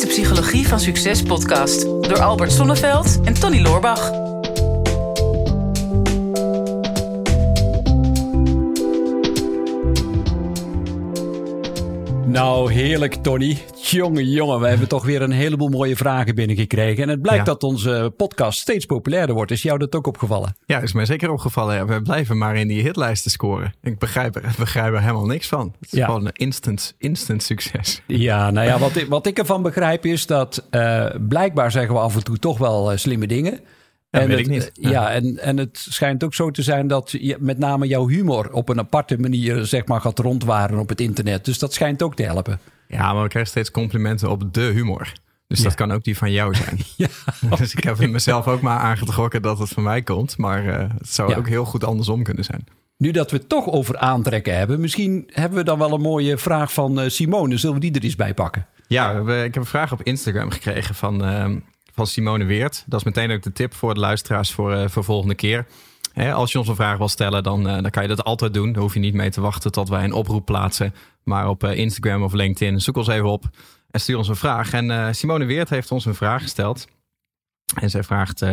de Psychologie van Succes podcast door Albert Sonneveld en Tony Loorbach. Nou, heerlijk, Tony. Jongen, jongen, we hebben toch weer een heleboel mooie vragen binnengekregen. En het blijkt Ja. dat onze podcast steeds populairder wordt. Is jou dat ook opgevallen? Ja, is mij zeker opgevallen. Ja, we blijven maar in die hitlijsten scoren. Ik begrijp er, begrijp er helemaal niks van. Het is Ja. gewoon een instant, instant succes. Ja, nou ja, wat ik, wat ik ervan begrijp is dat eh, blijkbaar zeggen we af en toe toch wel eh, slimme dingen. Ja, weet het, ik niet. eh, Ja, en, en het schijnt ook zo te zijn dat je, met name jouw humor op een aparte manier zeg maar gaat rondwaren op het internet. Dus dat schijnt ook te helpen. Ja, maar we krijgen steeds complimenten op de humor. Dus dat kan ook die van jou zijn. Ja, Dus ik heb mezelf ook maar aangetrokken dat het van mij komt. Maar eh, het zou ook heel goed andersom kunnen zijn. Nu dat we het toch over aantrekken hebben, misschien hebben we dan wel een mooie vraag van eh, Simone. Zullen we die er eens bij pakken? Ja, we ik heb een vraag op Instagram gekregen van, ehm, van Simone Weert. Dat is meteen ook de tip voor de luisteraars voor, voor volgende keer. Hè, als je ons een vraag wil stellen, dan, eh, dan kan je dat altijd doen. Daar hoef je niet mee te wachten tot wij een oproep plaatsen. Maar op eh, Instagram of LinkedIn, zoek ons even op en stuur ons een vraag. En Simone Weert heeft ons een vraag gesteld. En zij vraagt,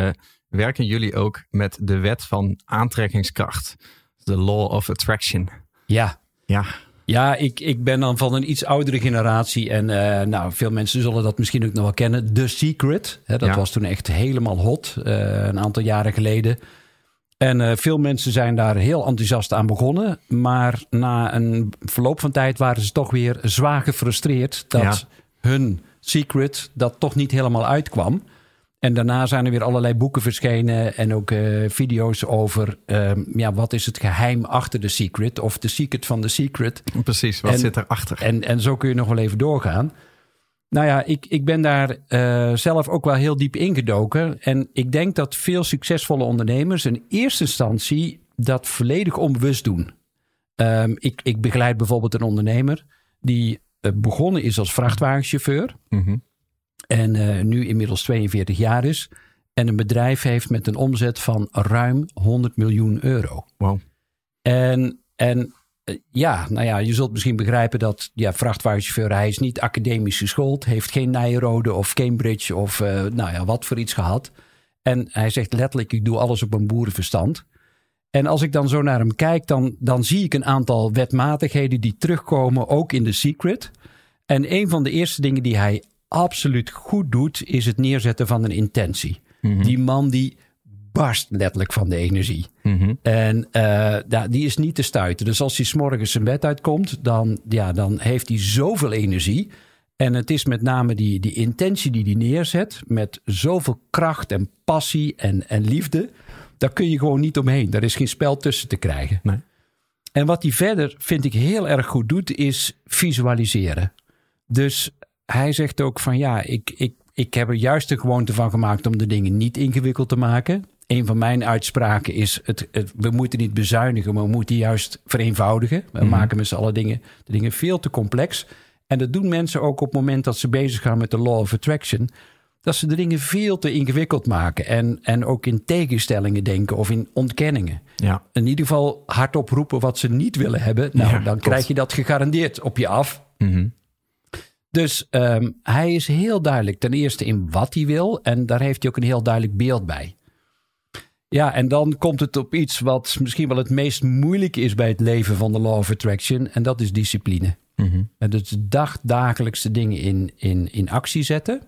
werken jullie ook met de wet van aantrekkingskracht? The law of attraction. Ja. Ja, Ja, ik, ik ben dan van een iets oudere generatie. En eh, nou, veel mensen zullen dat misschien ook nog wel kennen. The Secret. Hè, dat Ja. was toen echt helemaal hot. eh, een aantal jaren geleden. En eh, veel mensen zijn daar heel enthousiast aan begonnen. Maar na een verloop van tijd waren ze toch weer zwaar gefrustreerd dat hun secret dat toch niet helemaal uitkwam. En daarna zijn er weer allerlei boeken verschenen en ook eh, video's over ehm, ja, wat is het geheim achter de secret of de secret van de secret. precies. Wat En- zit erachter? En, en zo kun je nog wel even doorgaan. Nou ja, ik, ik ben daar eh, zelf ook wel heel diep ingedoken. En ik denk dat veel succesvolle ondernemers in eerste instantie dat volledig onbewust doen. Ehm, ik, ik begeleid bijvoorbeeld een ondernemer die eh, begonnen is als vrachtwagenchauffeur. Mhm. En eh, nu inmiddels 42 jaar is. En een bedrijf heeft met een omzet van ruim 100 miljoen euro. Wow. En, en eh, ja, nou ja, je zult misschien begrijpen dat ja, vrachtwagenchauffeur, hij is niet academisch geschoold, heeft geen Nijrode of Cambridge of eh, nou ja, wat voor iets gehad. En hij zegt letterlijk, ik doe alles op een boerenverstand. En als ik dan zo naar hem kijk, dan, dan zie ik een aantal wetmatigheden die terugkomen, ook in de secret. En een van de eerste dingen die hij absoluut goed doet, is het neerzetten van een intentie. Die man die barst letterlijk van de energie. Mhm. En eh, ja, die is niet te stuiten. Dus als hij s'morgens zijn bed uitkomt, dan, ja, dan heeft hij zoveel energie. En het is met name die, die intentie die hij neerzet, met zoveel kracht en passie en, en liefde. Daar kun je gewoon niet omheen. Daar is geen spel tussen te krijgen. Nee. En wat hij verder, vind ik, heel erg goed doet, is visualiseren. Dus hij zegt ook van ja, ik, ik, ik heb er juist de gewoonte van gemaakt om de dingen niet ingewikkeld te maken. Een van mijn uitspraken is: het, het- we moeten niet bezuinigen, maar we moeten juist vereenvoudigen. We maken met z'n allen dingen, de dingen veel te complex. En dat doen mensen ook op het moment dat ze bezig gaan met de law of attraction. Dat ze de dingen veel te ingewikkeld maken. En, en ook in tegenstellingen denken of in ontkenningen Ja. in ieder geval hardop roepen wat ze niet willen hebben. Nou, Ja, dan klopt. krijg je dat gegarandeerd op je af. Mhm. Dus ehm, hij is heel duidelijk ten eerste in wat hij wil. En daar heeft hij ook een heel duidelijk beeld bij. Ja, en dan komt het op iets wat misschien wel het meest moeilijk is bij het leven van de Law of Attraction. En dat is discipline. Mhm. En dus dagdagelijkse dingen in, in, in actie zetten.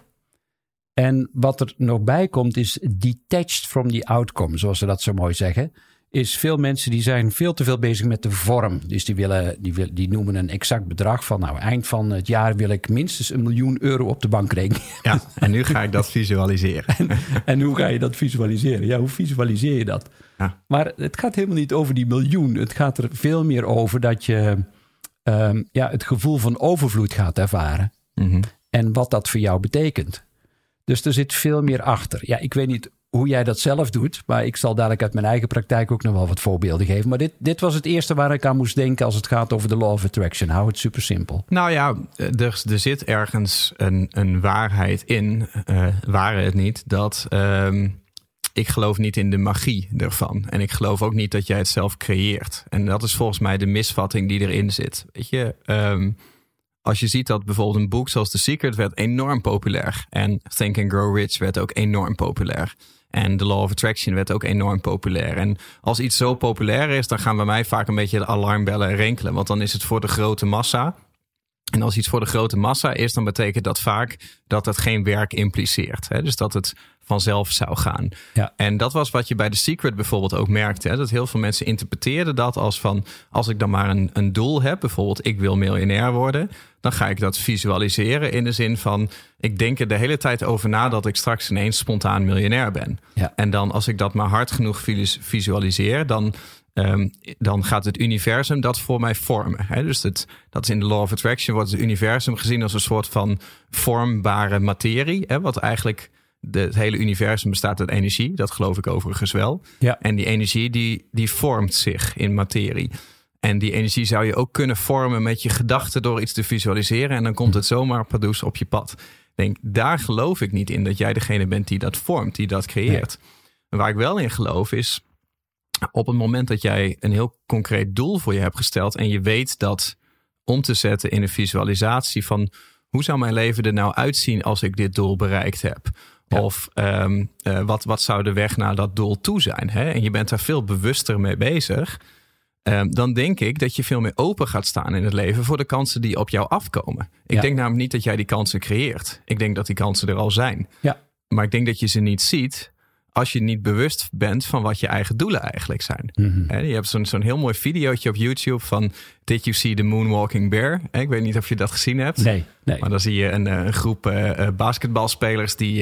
En wat er nog bij komt is detached from the outcome, zoals ze dat zo mooi zeggen. Is veel mensen die zijn veel te veel bezig met de vorm. Dus die, willen, die, wil- die noemen een exact bedrag van nou eind van het jaar wil ik minstens een miljoen euro op de bankrekening. Ja, en nu ga ik dat visualiseren. en hoe ga je dat visualiseren? Ja, hoe visualiseer je dat? Ja. Maar het gaat helemaal niet over die miljoen. Het gaat er veel meer over dat je ehm, ja, het gevoel van overvloed gaat ervaren. Mhm. en wat dat voor jou betekent. Dus er zit veel meer achter. Ja, ik weet niet hoe jij dat zelf doet, maar ik zal dadelijk uit mijn eigen praktijk ook nog wel wat voorbeelden geven. Maar dit, dit was het eerste waar ik aan moest denken als het gaat over de law of attraction. Hou het super simpel. Nou ja, er, er zit ergens een, een waarheid in, eh waren het niet, dat ehm, ik geloof niet in de magie ervan. En ik geloof ook niet dat jij het zelf creëert. En dat is volgens mij de misvatting die erin zit. Weet je, ehm, als je ziet dat bijvoorbeeld een boek zoals The Secret werd enorm populair. En Think and Grow Rich werd ook enorm populair. En The Law of Attraction werd ook enorm populair. En als iets zo populair is, dan gaan bij mij vaak een beetje de alarmbellen rinkelen. Want dan is het voor de grote massa. En als iets voor de grote massa is, dan betekent dat vaak dat het geen werk impliceert. Hè? Dus dat het vanzelf zou gaan. Ja. En dat was wat je bij The Secret bijvoorbeeld ook merkte. Hè? Dat heel veel mensen interpreteerden dat als van... als ik dan maar een, een doel heb, bijvoorbeeld ik wil miljonair worden... dan ga ik dat visualiseren in de zin van... ik denk er de hele tijd over na dat ik straks ineens spontaan miljonair ben. Ja. En dan als ik dat maar hard genoeg vis- visualiseer... dan Ehm, dan gaat het universum dat voor mij vormen. Hè? Dus het, dat is in de Law of Attraction wordt het universum gezien als een soort van vormbare materie. Hè? Wat eigenlijk de, het hele universum bestaat uit energie. Dat geloof ik overigens wel. Ja. En die energie die, die vormt zich in materie. En die energie zou je ook kunnen vormen met je gedachten door iets te visualiseren. En dan komt het zomaar pardoes op je pad. Denk, daar geloof ik niet in dat jij degene bent die dat vormt, die dat creëert. Waar ik wel in geloof is, op het moment dat jij een heel concreet doel voor je hebt gesteld en je weet dat om te zetten in een visualisatie van hoe zou mijn leven er nou uitzien als ik dit doel bereikt heb? Ja. Of ehm, eh, wat, wat zou de weg naar dat doel toe zijn? Hè? En je bent daar veel bewuster mee bezig. ehm, dan denk ik dat je veel meer open gaat staan in het leven voor de kansen die op jou afkomen. Ik Ja. denk namelijk niet dat jij die kansen creëert. Ik denk dat die kansen er al zijn. Ja. Maar ik denk dat je ze niet ziet als je niet bewust bent van wat je eigen doelen eigenlijk zijn. Hè, Je hebt zo'n zo'n heel mooi videootje op YouTube van Did you see the moonwalking bear? Ik weet niet of je dat gezien hebt. Nee, nee. Maar dan zie je een, eh, een groep eh, basketbalspelers die,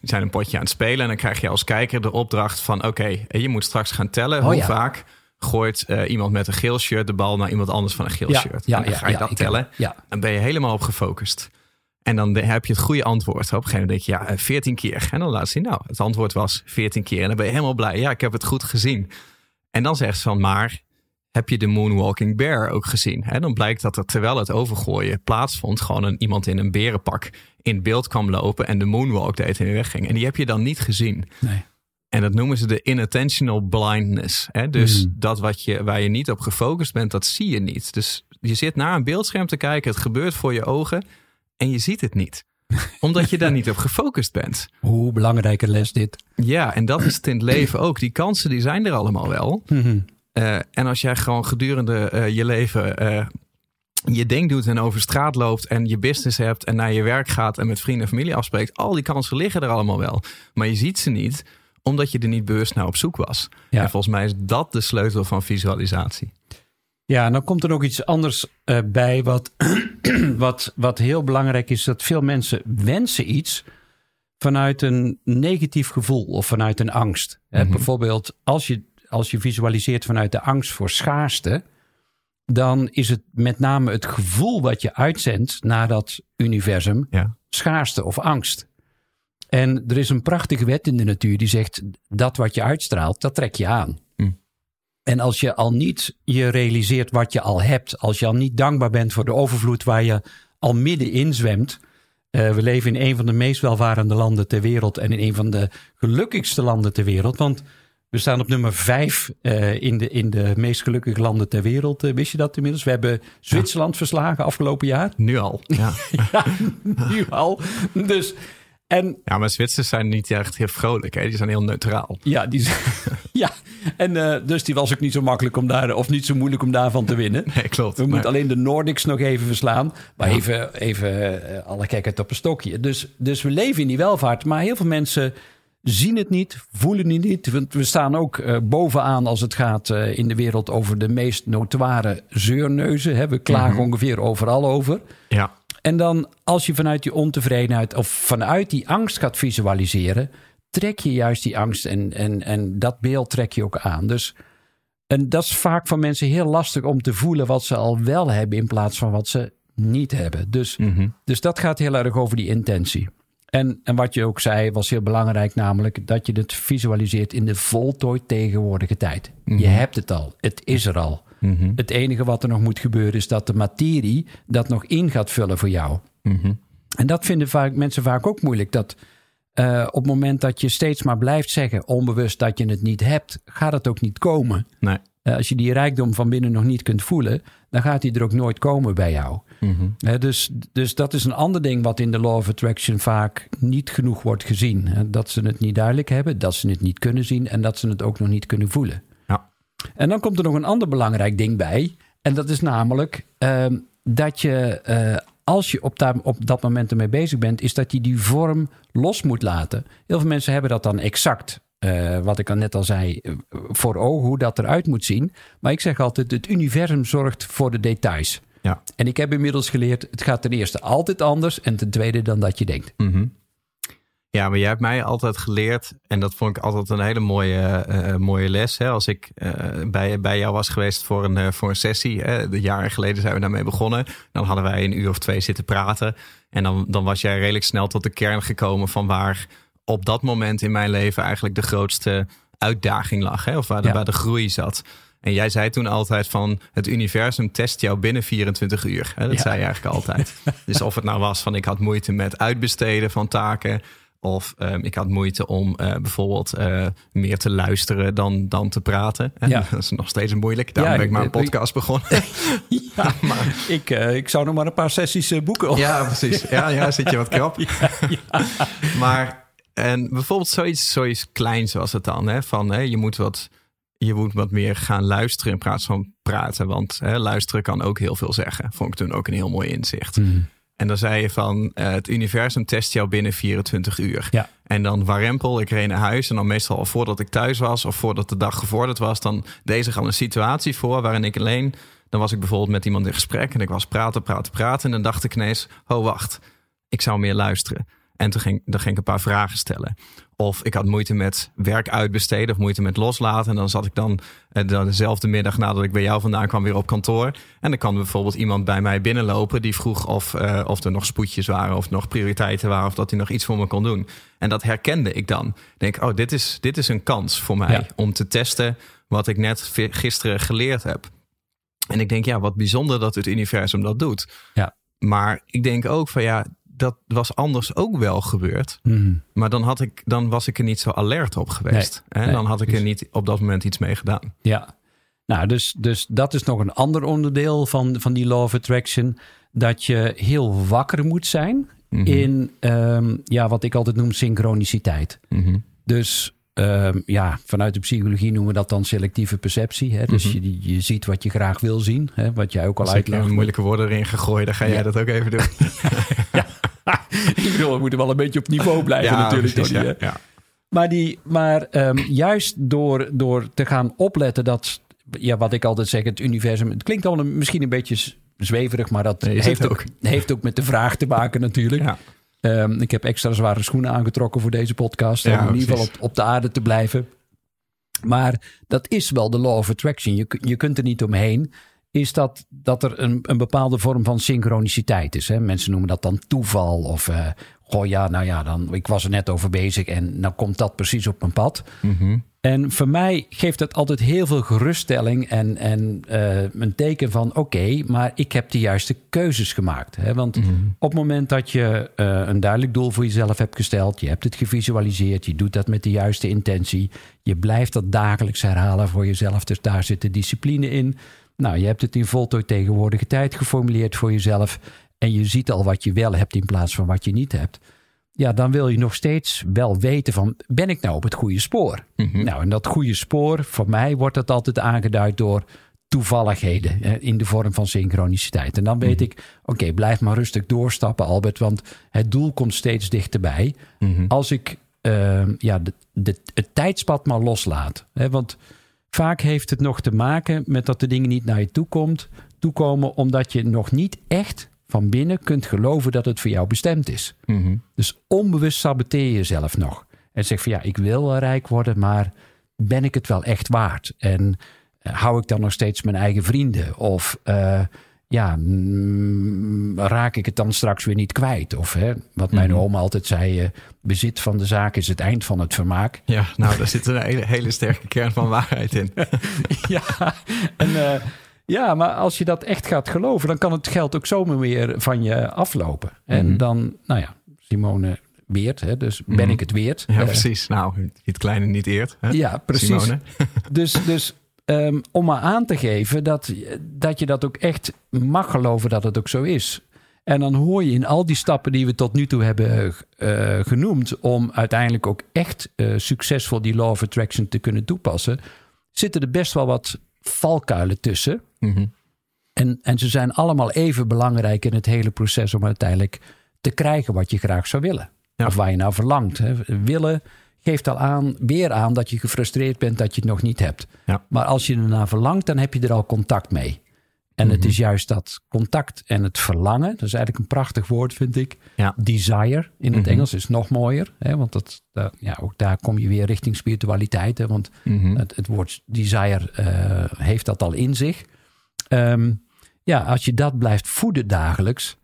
die zijn een potje aan het spelen. En dan krijg je als kijker de opdracht van oké, je moet straks gaan tellen Oh, hoe ja. vaak gooit iemand met een geel shirt de bal naar iemand anders van een geel Ja, shirt. ja, en dan ja, ga je dat tellen. ja. Dan ben je helemaal op gefocust. En dan heb je het goede antwoord. Op een gegeven moment denk je, ja, eh, 14 keer. En dan laat zien, nou, het antwoord was 14 keer. En dan ben je helemaal blij. Ja, ik heb het goed gezien. En dan zegt ze van, maar heb je de Moonwalking Bear ook gezien? Hè, dan blijkt dat er terwijl het overgooien plaatsvond, gewoon een, iemand in een berenpak in beeld kwam lopen en de moonwalk deed en weer wegging. En die heb je dan niet gezien. nee. En dat noemen ze de inattentional blindness. Hè? Dus Mhm. dat wat je, waar je niet op gefocust bent, dat zie je niet. Dus je zit naar een beeldscherm te kijken, het gebeurt voor je ogen en je ziet het niet. Omdat je daar niet op gefocust bent. Hoe belangrijke les dit. Ja, en dat is het in het leven ook. Die kansen die zijn er allemaal wel. Mhm. Eh, en als jij gewoon gedurende eh, je leven eh, je ding doet en over straat loopt en je business hebt en naar je werk gaat en met vrienden en familie afspreekt, al die kansen liggen er allemaal wel. Maar je ziet ze niet omdat je er niet bewust naar op zoek was. Ja. En volgens mij is dat de sleutel van visualisatie. Ja, en dan komt er nog iets anders eh, bij wat, wat, wat heel belangrijk is. Dat veel mensen wensen iets vanuit een negatief gevoel of vanuit een angst. Mhm. bijvoorbeeld als je, als je visualiseert vanuit de angst voor schaarste... dan is het met name het gevoel wat je uitzendt naar dat universum... Ja. schaarste of angst. En er is een prachtige wet in de natuur die zegt... dat wat je uitstraalt, dat trek je aan. Hm. En als je al niet je realiseert wat je al hebt, als je al niet dankbaar bent voor de overvloed waar je al middenin zwemt. eh, we leven in een van de meest welvarende landen ter wereld en in een van de gelukkigste landen ter wereld. Want we staan op nummer vijf eh, in, de, in de meest gelukkige landen ter wereld. Eh, wist je dat inmiddels? We hebben Zwitserland verslagen afgelopen jaar. Nu al. Ja, Ja, nu al. Dus, en ja maar Zwitsers zijn niet echt heel vrolijk. Hè? Die zijn heel neutraal. Ja, die, ja. En, eh, dus die was ook niet zo makkelijk om daar, of niet zo moeilijk om daarvan te winnen. Nee, klopt. We moeten alleen de Nordics nog even verslaan. Maar Ja. even, even eh, alle gekheid op een stokje. Dus, dus we leven in die welvaart. Maar heel veel mensen zien het niet, voelen het niet. Want we staan ook eh, bovenaan als het gaat in de wereld over de meest notoire zeurneuzen. Hè. We klagen Mhm. ongeveer overal over. Ja, En dan als je vanuit die ontevredenheid of vanuit die angst gaat visualiseren, trek je juist die angst en, en, en dat beeld trek je ook aan. Dus en dat is vaak voor mensen heel lastig om te voelen wat ze al wel hebben in plaats van wat ze niet hebben. Dus, Mhm. dus dat gaat heel erg over die intentie. En, en wat je ook zei was heel belangrijk, namelijk dat je het visualiseert in de voltooid tegenwoordige tijd. Je hebt het al, het is er al. Mhm. Het enige wat er nog moet gebeuren is dat de materie dat nog in gaat vullen voor jou. Mhm. En dat vinden vaak, mensen vaak ook moeilijk. Dat eh, op het moment dat je steeds maar blijft zeggen, onbewust dat je het niet hebt, gaat het ook niet komen. Nee. Eh, als je die rijkdom van binnen nog niet kunt voelen, dan gaat die er ook nooit komen bij jou. Mhm. dus, dus dat is een ander ding wat in de Law of Attraction vaak niet genoeg wordt gezien. Dat ze het niet duidelijk hebben, dat ze het niet kunnen zien en dat ze het ook nog niet kunnen voelen. Ja. En dan komt er nog een ander belangrijk ding bij. En dat is namelijk ehm, dat je, eh, als je op, daar, op dat moment ermee bezig bent, is dat je die vorm los moet laten. Heel veel mensen hebben dat dan exact eh, wat ik al net al zei, eh, voor ogen hoe dat eruit moet zien. Maar ik zeg altijd, het universum zorgt voor de details. Ja. En ik heb inmiddels geleerd, het gaat ten eerste altijd anders en ten tweede dan dat je denkt. Mhm. Ja, maar jij hebt mij altijd geleerd, en dat vond ik altijd een hele mooie, eh, mooie les. Hè? Als ik bij, bij jou was geweest voor een, voor een sessie, hè? de jaren geleden zijn we daarmee begonnen. Dan hadden wij een uur of twee zitten praten. En dan, dan was jij redelijk snel tot de kern gekomen van waar op dat moment in mijn leven eigenlijk de grootste uitdaging lag. Hè? Of waar de, Ja. waar de groei zat. En jij zei toen altijd van het universum test jou binnen 24 uur. Hè? Dat Ja. zei je eigenlijk altijd. dus of het nou was van ik had moeite met uitbesteden van taken. Of ehm, ik had moeite om eh, bijvoorbeeld eh, meer te luisteren dan, dan te praten. En Ja. Dat is nog steeds moeilijk. Daarom Ja, ben ik maar een podcast begonnen. Ja, maar ik, eh, ik zou nog maar een paar sessies boeken. Ja, precies. Ja, ja, zit je wat krap. Maar en bijvoorbeeld zoiets, zoiets kleins was het dan. Hè? Van hè, je, moet wat, je moet wat meer gaan luisteren in plaats van praten. Want hè, luisteren kan ook heel veel zeggen. Vond ik toen ook een heel mooi inzicht. Mhm. En dan zei je van eh, het universum test jou binnen 24 uur. Ja. En dan warempel, ik reed naar huis. En dan meestal al voordat ik thuis was of voordat de dag gevorderd was. Dan deed zich al een situatie voor waarin ik alleen... Dan was ik bijvoorbeeld met iemand in gesprek en ik was praten, praten, praten. En dan dacht ik ineens, oh wacht, ik zou meer luisteren. En toen ging, dan ging ik een paar vragen stellen. Of ik had moeite met werk uitbesteden of moeite met loslaten. En dan zat ik dan, eh, dan dezelfde middag nadat ik bij jou vandaan kwam weer op kantoor. En dan kwam bijvoorbeeld iemand bij mij binnenlopen die vroeg of, eh, of er nog spoedjes waren of nog prioriteiten waren of dat hij nog iets voor me kon doen. En dat herkende ik dan. Denk, oh, dit is, dit is een kans voor mij Ja. om te testen wat ik net gisteren geleerd heb. En ik denk, ja, wat bijzonder dat het universum dat doet. Ja. Maar ik denk ook van ja, dat was anders ook wel gebeurd. Mhm. Maar dan, had ik, dan was ik er niet zo alert op geweest. Nee, en nee, dan had ik er niet op dat moment iets mee gedaan. Ja, nou, dus, dus dat is nog een ander onderdeel van, van die Law of Attraction. Dat je heel wakker moet zijn Mhm. in ehm, ja, wat ik altijd noem synchroniciteit. Mhm. Dus ehm, ja, vanuit de psychologie noemen we dat dan selectieve perceptie. Hè? Dus je, je ziet wat je graag wil zien, hè? wat jij ook al Als ik uitlegt. er moeilijke woorden erin gegooid, dan ga jij Ja. dat ook even doen. ik bedoel, we moeten wel een beetje op niveau blijven natuurlijk. precies, Tony, ja, ja. Maar, die, maar ehm, juist door, door te gaan opletten dat, ja, wat ik altijd zeg, het universum. Het klinkt al een- misschien een beetje zweverig, maar dat Nee, heeft, ook. ook. heeft ook met de vraag te maken natuurlijk. Ja. Ehm, ik heb extra zware schoenen aangetrokken voor deze podcast. Ja, om in ieder geval op, op de aarde te blijven. Maar dat is wel de law of attraction. Je, je kunt er niet omheen. Is dat, dat er een, een bepaalde vorm van synchroniciteit is. Hè? Mensen noemen dat dan toeval. Of eh goh ja, nou ja, dan, ik was er net over bezig en nou komt dat precies op mijn pad. Mhm. En voor mij geeft dat altijd heel veel geruststelling en, en eh, een teken van oké, maar ik heb de juiste keuzes gemaakt. Hè? Want op het moment dat je eh, een duidelijk doel voor jezelf hebt gesteld, je hebt het gevisualiseerd, je doet dat met de juiste intentie, je blijft dat dagelijks herhalen voor jezelf, dus daar zit de discipline in. Nou, je hebt het in voltooid tegenwoordige tijd geformuleerd voor jezelf en je ziet al wat je wel hebt in plaats van wat je niet hebt ja, dan wil je nog steeds wel weten van, ben ik nou op het goede spoor? Mhm. Nou, en dat goede spoor, voor mij wordt dat altijd aangeduid door toevalligheden in de vorm van synchroniciteit. En dan weet ik, oké, blijf maar rustig doorstappen, Albert, want het doel komt steeds dichterbij. Mhm. Als ik eh, ja, de, de, het tijdspad maar loslaat. Hè, want vaak heeft het nog te maken met dat de dingen niet naar je toe komt, toekomen, omdat je nog niet echt van binnen kunt geloven dat het voor jou bestemd is. Mhm. Dus onbewust saboteer je jezelf nog. En zeg van ja, ik wil wel rijk worden, maar ben ik het wel echt waard? En eh, hou ik dan nog steeds mijn eigen vrienden? Of eh, ja, mm, raak ik het dan straks weer niet kwijt? Of hè, wat mijn Mhm. oma altijd zei, eh, bezit van de zaak is het eind van het vermaak. Ja, nou, daar zit een hele, hele sterke kern van waarheid in. ja, en, eh, ja, maar als je dat echt gaat geloven, dan kan het geld ook zomaar weer van je aflopen. En Mhm. dan, nou ja, Simone Weert, hè, dus ben Mhm. ik het weert. Ja, Eh, precies. Nou, het kleine niet eert. Hè? Ja, precies. Simone. Dus, dus Ehm, om maar aan te geven dat, dat je dat ook echt mag geloven dat het ook zo is. En dan hoor je in al die stappen die we tot nu toe hebben uh, genoemd, om uiteindelijk ook echt uh, succesvol die law of attraction te kunnen toepassen, zitten er best wel wat valkuilen tussen. Mhm. En, en ze zijn allemaal even belangrijk in het hele proces om uiteindelijk te krijgen wat je graag zou willen. Ja. Of waar je nou verlangt. Hè. Willen geeft al aan, weer aan dat je gefrustreerd bent dat je het nog niet hebt. Ja. Maar als je ernaar verlangt, dan heb je er al contact mee. En het Mhm. is juist dat contact en het verlangen. Dat is eigenlijk een prachtig woord, vind ik. Ja. Desire in het Mhm. Engels is nog mooier. Hè? Want dat, ja, ook daar kom je weer richting spiritualiteit. Hè? Want Mhm. het, het woord desire eh, heeft dat al in zich. Ehm, ja, als je dat blijft voeden dagelijks,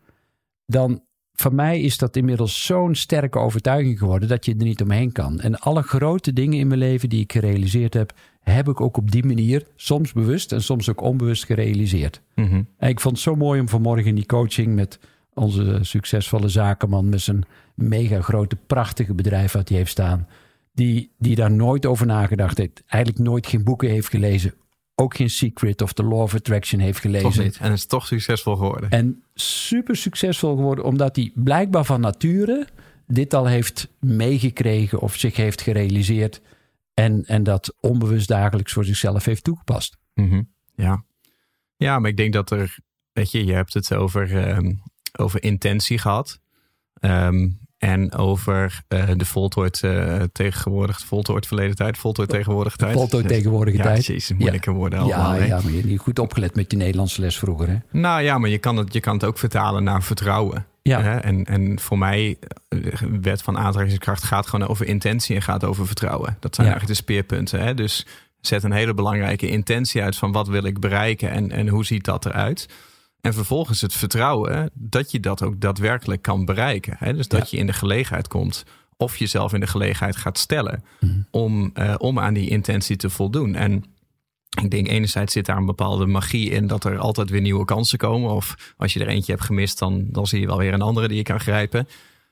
dan voor mij is dat inmiddels zo'n sterke overtuiging geworden dat je er niet omheen kan. En alle grote dingen in mijn leven die ik gerealiseerd heb, heb ik ook op die manier, soms bewust en soms ook onbewust gerealiseerd. Mhm. En ik vond het zo mooi om vanmorgen in die coaching met onze succesvolle zakenman met zijn mega grote, prachtige bedrijf wat hij heeft staan. Die, die daar nooit over nagedacht heeft. Eigenlijk nooit geen boeken heeft gelezen. Ook geen Secret of The Law of Attraction heeft gelezen. Toch niet. En het is toch succesvol geworden. En super succesvol geworden, omdat hij blijkbaar van nature dit al heeft meegekregen of zich heeft gerealiseerd. En, en dat onbewust dagelijks voor zichzelf heeft toegepast. Mhm. Ja. ja, maar ik denk dat er, weet je, je hebt het over, ehm, over intentie gehad. Ehm, en over eh, de voltooid eh, tegenwoordig, voltooid verleden tijd, voltooid tegenwoordige tijd. Voltooid tegenwoordige ja, tijd. Jezus, moeilijke woorden Ja, allemaal. hè? ja, maar je hebt niet goed opgelet met je Nederlandse les vroeger. Hè? Nou ja, maar je kan, het, je kan het ook vertalen naar vertrouwen. Ja. Hè? En, en voor mij, eh, de wet van aantrekkingskracht gaat gewoon over intentie en gaat over vertrouwen. Dat zijn Ja. eigenlijk de speerpunten. Hè? Dus zet een hele belangrijke intentie uit van wat wil ik bereiken en, en hoe ziet dat eruit. En vervolgens het vertrouwen dat je dat ook daadwerkelijk kan bereiken. Hè? Dus dat je in de gelegenheid komt of jezelf in de gelegenheid gaat stellen om, eh, om aan die intentie te voldoen. En ik denk enerzijds zit daar een bepaalde magie in dat er altijd weer nieuwe kansen komen. Of als je er eentje hebt gemist, dan, dan zie je wel weer een andere die je kan grijpen.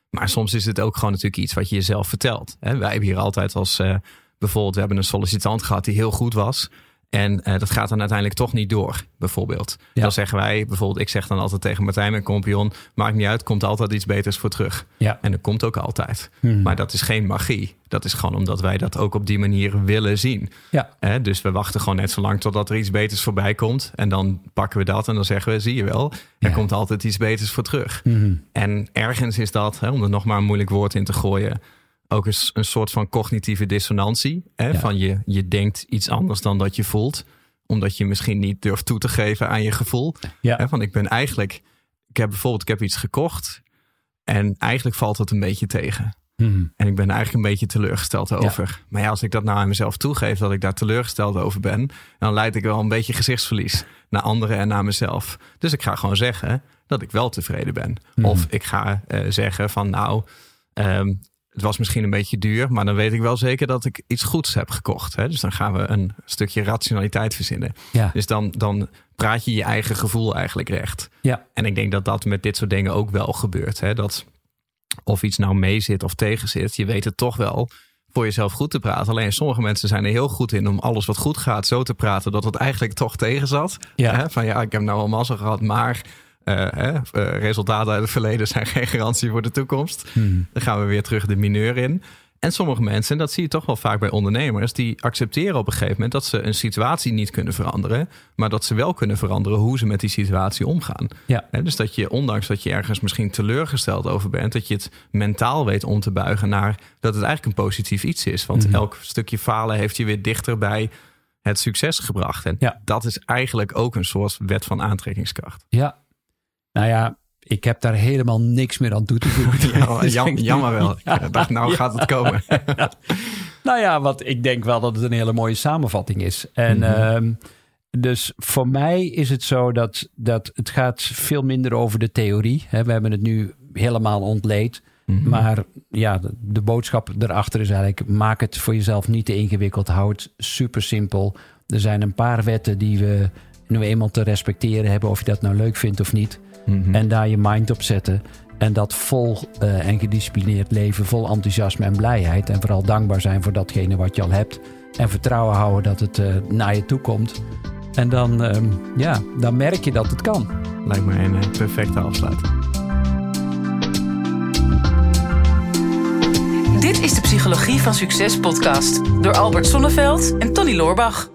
Maar soms is het ook gewoon natuurlijk iets wat je jezelf vertelt. Hè? Wij hebben hier altijd als eh, bijvoorbeeld, we hebben een sollicitant gehad die heel goed was. En eh, dat gaat dan uiteindelijk toch niet door, bijvoorbeeld. Ja. Dan zeggen wij, bijvoorbeeld, ik zeg dan altijd tegen Martijn, mijn compagnon, maakt niet uit, komt altijd iets beters voor terug. Ja. En dat komt ook altijd. Hmm. Maar dat is geen magie. Dat is gewoon omdat wij dat ook op die manier willen zien. Ja. Dus we wachten gewoon net zo lang totdat er iets beters voorbij komt. En dan pakken we dat en dan zeggen we, zie je wel, er komt altijd iets beters voor terug. Mhm. En ergens is dat, hè, om er nog maar een moeilijk woord in te gooien, ook eens een soort van cognitieve dissonantie. Hè, Ja. Van je, je denkt iets anders dan dat je voelt. Omdat je misschien niet durft toe te geven aan je gevoel. Ja. Hè, van ik ben eigenlijk, ik heb bijvoorbeeld, ik heb iets gekocht. En eigenlijk valt het een beetje tegen. Mhm. En ik ben eigenlijk een beetje teleurgesteld over. Maar ja, als ik dat nou aan mezelf toegeef dat ik daar teleurgesteld over ben, dan leid ik wel een beetje gezichtsverlies naar anderen en naar mezelf. Dus ik ga gewoon zeggen dat ik wel tevreden ben. Mhm. Of ik ga eh, zeggen van nou, ehm, het was misschien een beetje duur, maar dan weet ik wel zeker dat ik iets goeds heb gekocht. Hè? Dus dan gaan we een stukje rationaliteit verzinnen. Ja. Dus dan, dan praat je je eigen gevoel eigenlijk recht. Ja. En ik denk dat dat met dit soort dingen ook wel gebeurt. Hè? Dat of iets nou mee zit of tegen zit, je weet het toch wel voor jezelf goed te praten. Alleen sommige mensen zijn er heel goed in om alles wat goed gaat zo te praten dat het eigenlijk toch tegen zat. Ja. Hè? Van ja, ik heb nou al massa gehad, maar hè, eh, resultaten uit het verleden zijn geen garantie voor de toekomst. Mhm. Dan gaan we weer terug de mineur in. En sommige mensen, en dat zie je toch wel vaak bij ondernemers, die accepteren op een gegeven moment dat ze een situatie niet kunnen veranderen, maar dat ze wel kunnen veranderen hoe ze met die situatie omgaan. Ja. Dus dat je, ondanks dat je ergens misschien teleurgesteld over bent, dat je het mentaal weet om te buigen naar dat het eigenlijk een positief iets is. Want Mhm. elk stukje falen heeft je weer dichter bij het succes gebracht. En Ja. dat is eigenlijk ook een soort wet van aantrekkingskracht. Ja. Nou ja, ik heb daar helemaal niks meer aan toe te voegen. Ja, jam- jammer wel. Ja. Ik dacht, nou gaat het komen. Nou ja, want ik denk wel dat het een hele mooie samenvatting is. En Mhm. ehm, dus voor mij is het zo dat, dat het gaat veel minder over de theorie. Hè. We hebben het nu helemaal ontleed. Mhm. Maar ja, de, de boodschap erachter is eigenlijk: maak het voor jezelf niet te ingewikkeld. Hou het super simpel. Er zijn een paar wetten die we nu eenmaal te respecteren hebben, of je dat nou leuk vindt of niet. Mhm. En daar je mind op zetten. En dat vol eh, en gedisciplineerd leven, vol enthousiasme en blijheid. En vooral dankbaar zijn voor datgene wat je al hebt. En vertrouwen houden dat het uh, naar je toe komt. En dan, ehm, ja, dan merk je dat het kan. Lijkt me een eh, perfecte afsluiting. Dit is de Psychologie van Succes podcast door Albert Sonneveld en Tony Loorbach.